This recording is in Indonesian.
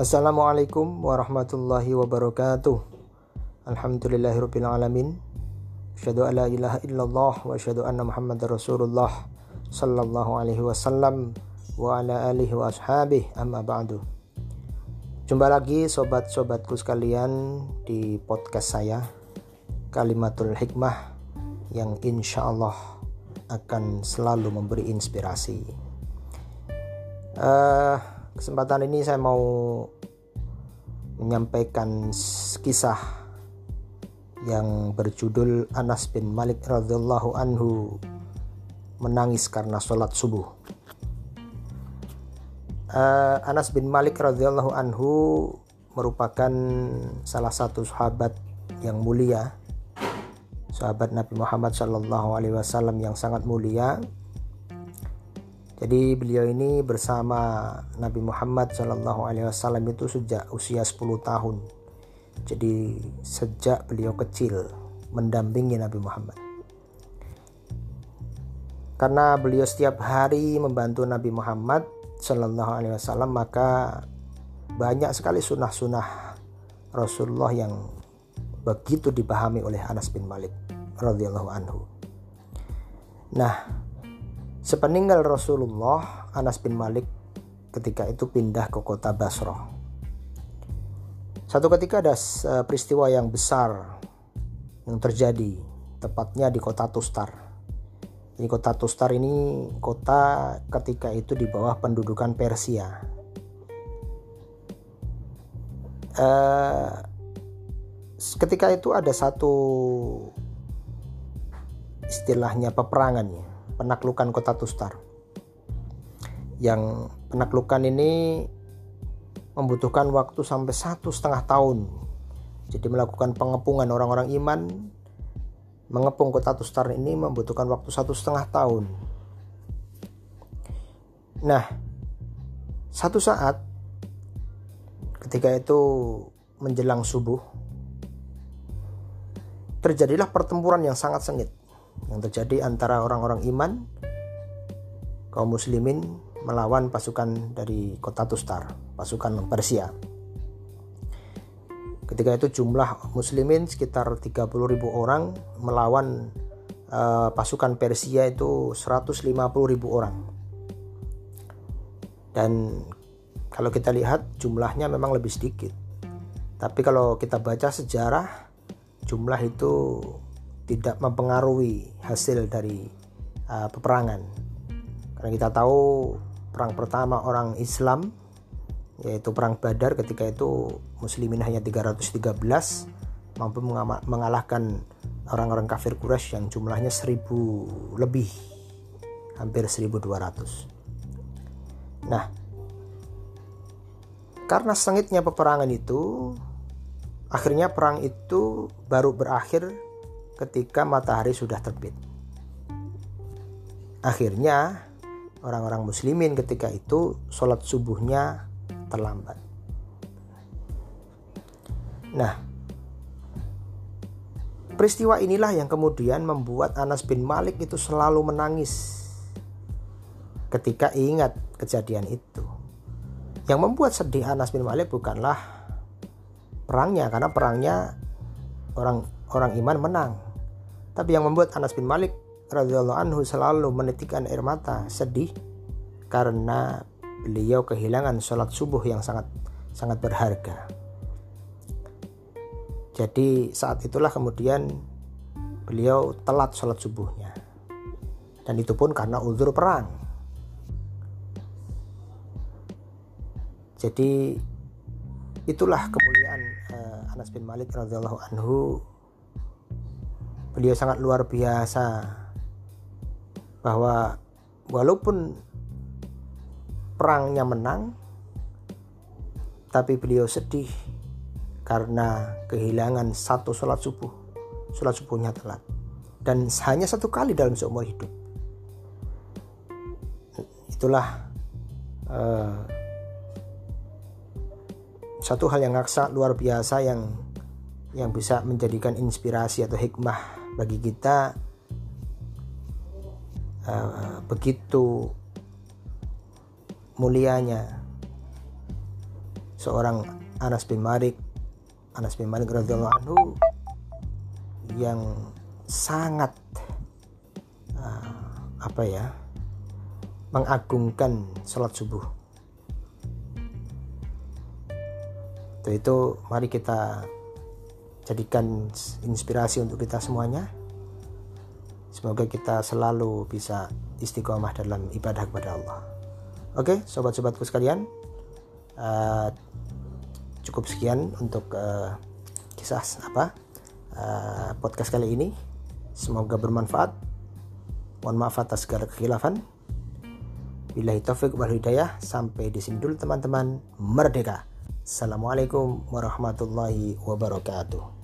Assalamualaikum warahmatullahi wabarakatuh Alhamdulillahirabbil alamin Asyhadu an la ilaha illallah wa asyhadu anna Muhammadar Rasulullah sallallahu alaihi wasallam wa ala alihi wa ashabih amma ba'du. Jumpa lagi sobat-sobatku sekalian di podcast saya Kalimatul Hikmah yang insya Allah akan selalu memberi inspirasi. Uh, kesempatan ini saya mau menyampaikan kisah yang berjudul Anas bin Malik radhiyallahu anhu menangis karena sholat subuh. Uh, Anas bin Malik radhiyallahu anhu merupakan salah satu sahabat yang mulia, sahabat Nabi Muhammad Shallallahu Alaihi Wasallam yang sangat mulia jadi beliau ini bersama Nabi Muhammad Shallallahu Alaihi Wasallam itu sejak usia 10 tahun. Jadi sejak beliau kecil mendampingi Nabi Muhammad. Karena beliau setiap hari membantu Nabi Muhammad Shallallahu Alaihi Wasallam maka banyak sekali sunnah-sunnah Rasulullah yang begitu dipahami oleh Anas bin Malik radhiyallahu anhu. Nah, Sepeninggal Rasulullah, Anas bin Malik ketika itu pindah ke kota Basrah. Satu ketika ada eh, peristiwa yang besar yang terjadi, tepatnya di kota Tustar. Di kota Tustar ini kota ketika itu di bawah pendudukan Persia. Uh, ketika itu ada satu istilahnya peperangannya penaklukan kota Tustar. Yang penaklukan ini membutuhkan waktu sampai satu setengah tahun. Jadi melakukan pengepungan orang-orang iman, mengepung kota Tustar ini membutuhkan waktu satu setengah tahun. Nah, satu saat ketika itu menjelang subuh, terjadilah pertempuran yang sangat sengit yang terjadi antara orang-orang iman kaum muslimin melawan pasukan dari kota Tustar, pasukan Persia. Ketika itu jumlah muslimin sekitar 30.000 orang melawan uh, pasukan Persia itu 150.000 orang. Dan kalau kita lihat jumlahnya memang lebih sedikit. Tapi kalau kita baca sejarah jumlah itu tidak mempengaruhi hasil dari uh, peperangan. Karena kita tahu perang pertama orang Islam yaitu perang Badar ketika itu muslimin hanya 313 mampu mengalahkan orang-orang kafir Quraisy yang jumlahnya 1000 lebih hampir 1200. Nah, karena sengitnya peperangan itu akhirnya perang itu baru berakhir ketika matahari sudah terbit. Akhirnya orang-orang muslimin ketika itu sholat subuhnya terlambat. Nah, peristiwa inilah yang kemudian membuat Anas bin Malik itu selalu menangis ketika ingat kejadian itu. Yang membuat sedih Anas bin Malik bukanlah perangnya karena perangnya orang orang iman menang. Tapi yang membuat Anas bin Malik radhiyallahu anhu selalu menitikkan air mata sedih karena beliau kehilangan sholat subuh yang sangat sangat berharga. Jadi saat itulah kemudian beliau telat sholat subuhnya. Dan itu pun karena uzur perang. Jadi itulah kemuliaan uh, Anas bin Malik radhiyallahu anhu beliau sangat luar biasa. Bahwa walaupun perangnya menang tapi beliau sedih karena kehilangan satu sholat subuh. Sholat subuhnya telat. Dan hanya satu kali dalam seumur hidup. Itulah uh, satu hal yang sangat luar biasa yang yang bisa menjadikan inspirasi atau hikmah bagi kita uh, begitu mulianya seorang Anas bin Malik Anas bin Malik radhiyallahu anhu yang sangat uh, apa ya mengagungkan sholat subuh. Itu, itu mari kita jadikan inspirasi untuk kita semuanya. Semoga kita selalu bisa istiqomah dalam ibadah kepada Allah. Oke sobat-sobatku sekalian uh, cukup sekian untuk uh, kisah apa uh, podcast kali ini. Semoga bermanfaat. Mohon maaf atas segala kekhilafan Bila taufik wal hidayah. Sampai di sini dulu teman-teman. Merdeka. Assalamualaikum warahmatullahi wabarakatuh